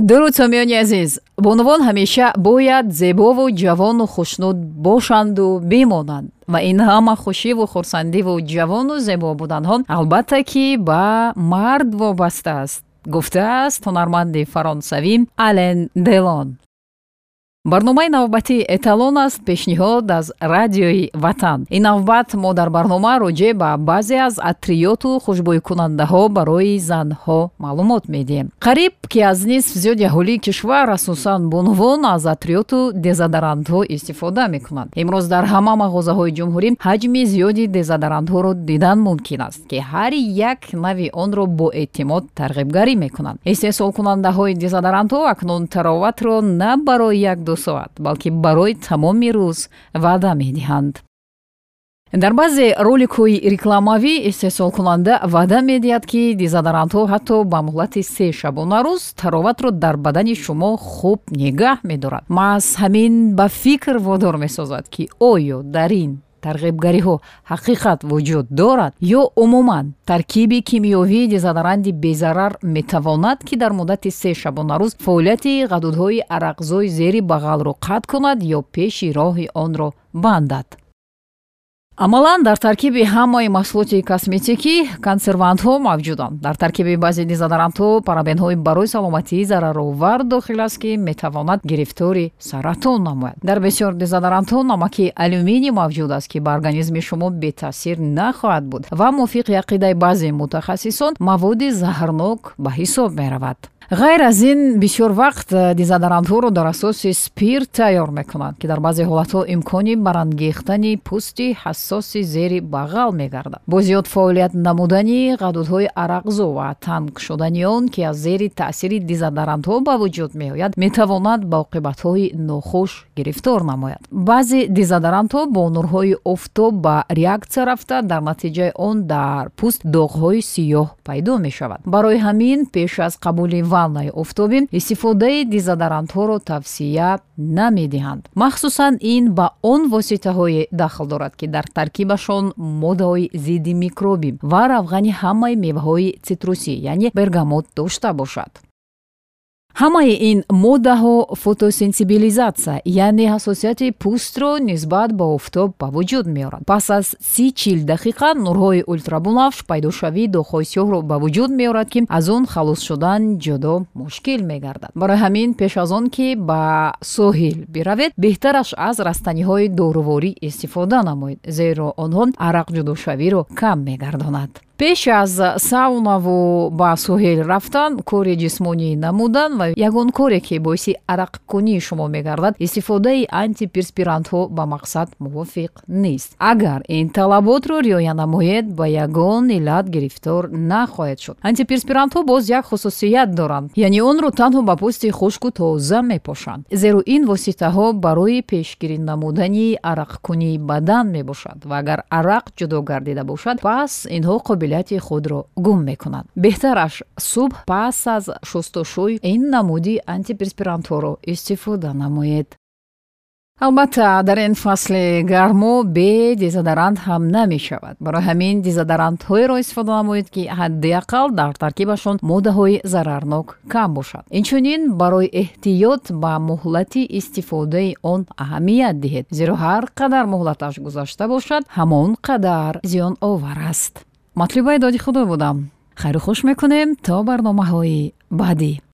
дуруд сомиёни азиз бонувон ҳамеша бояд зебову ҷавону хушнуд бошанду бимонанд. Ва ин ҳама хушиву хурсандиву ҷавону зебо буданҳо албатта ки ба мард вобаста аст гуфтааст ҳунарманди фаронсавӣ ален делон барномаи навбатии эталон аст пешниҳод аз радиои ватан ин навбат мо дар барнома роҷеъ ба баъзе аз атриёту хушбӯйкунандаҳо барои занҳо маълумот медиҳем. Қариб ки аз нисф зиёди аҳолии кишвар асосан бунвон аз атриёту дезодорантҳо истифода мекунанд имрӯз дар ҳама мағозаҳои ҷумҳурӣ ҳаҷми зиёди дезодорантҳоро дидан мумкин аст ки ҳар як нави онро боэътимод тарғибгарӣ мекунанд истеҳсолкунандаҳои дезодорантҳо акнун тароватро на барои як ду соат балки барои тамоми рӯз ваъда медиҳанд. Дар баъзе роликҳои рекламавӣ истеҳсолкунанда ваъда медиҳад ки дезодорантҳо ҳатто ба муҳлати се шабона рӯз тароватро дар бадани шумо хуб нигаҳ медорад. Маҳз ҳамин ба фикр водор месозад ки оё дар ин тарғибгариҳо ҳақиқат вуҷуд дорад ё умуман таркиби кимиёвии дезодоранти безарар метавонад ки дар муддати се шабонарӯз фаъолияти ғадудҳои арақзои зери бағалро қатъ кунад ё пеши роҳи онро бандад амалан дар таркиби ҳамаи маҳсулоти косметикӣ консервантҳо мавҷуданд. Дар таркиби баъзе дезодорантҳо парабенҳои барои саломатии зараровар дохил аст ки метавонад гирифтори саратон намояд. Дар бисёр дезодорантҳо намаки алюминий мавҷуд аст ки ба организми шумо бетаъсир нахоҳад буд ва мувофиқи ақидаи баъзе мутахассисон маводи заҳрнок ба ҳисоб меравад ғайр аз ин бисёр вақт э, дезодорантҳоро дар асоси спирт тайёр мекунанд ки дар баъзе ҳолатҳо имкони барангехтани пӯсти ҳассоси зери бағал мегардад. Бо зиёд фаъолият намудани ғадудҳои арақзо ва танг шудани он ки аз зери таъсири дезодорантҳо ба вуҷуд меояд метавонад ба оқибатҳои нохуш гирифтор намояд. Баъзе дезодорантҳо бо нурҳои офтоб ба реаксия рафта дар натиҷаи он дар пӯст доғҳои сиёҳ пайдо мешавад. Барои ҳамин пеш аз қабули ваннаи офтобӣ истифодаи дезодорантҳоро тавсия намедиҳанд. Махсусан ин ба он воситаҳое дахл дорад ки дар таркибашон моддаҳои зидди микробӣ ва равғани ҳамаи меваҳои цитрусӣ яъне бергамот дошта бошад ҳамаи ин моддаҳо фотосенсибилизатсия яъне ҳассосияти пӯстро нисбат ба офтоб ба вуҷуд меорад. Пас аз си чил дақиқа нурҳои ультрабунавш пайдошавии доғҳои сиёҳро ба вуҷуд меорад ки аз он халос шудан ҷудо мушкил мегардад. Барои ҳамин пеш аз он ки ба соҳил биравед беҳтараш аз растаниҳои доруворӣ истифода намоед зеро онҳо арақҷудошавиро кам мегардонад пеш аз саунаву ба соҳел рафтан кори ҷисмонӣ намудан ва ягон коре ки боиси арақкунии шумо мегардад истифодаи антипирспирантҳо ба мақсад мувофиқ нест. Агар ин талаботро риоя намоед ба ягон иллат гирифтор нахоҳед шуд. Антипирспирантҳо боз як хусусият доранд яъне онро танҳо ба пӯсти хушку тоза мепошанд. Зеро ин воситаҳо барои пешгирӣ намудани арақкунии бадан мебошад ва агар арақ ҷудо гардида бошад пас инҳо қобил қобилияти худро гум мекунад. Беҳтараш субҳ пас аз шустушӯй ин намуди антипирспирантҳоро истифода намоед. Албатта дар ин фасли гармо бе дезодорант ҳам намешавад. Барои ҳамин дезодорантҳоеро истифода намоед ки ҳадди ақал дар таркибашон моддаҳои зарарнок кам бошад. Инчунин барои эҳтиёт ба муҳлати истифодаи он аҳамият диҳед зеро ҳар қадар муҳлаташ гузашта бошад ҳамон қадар зиёновар аст матлуба эдоди худо будам. Хайру хуш мекунем то барномаҳои баъдӣ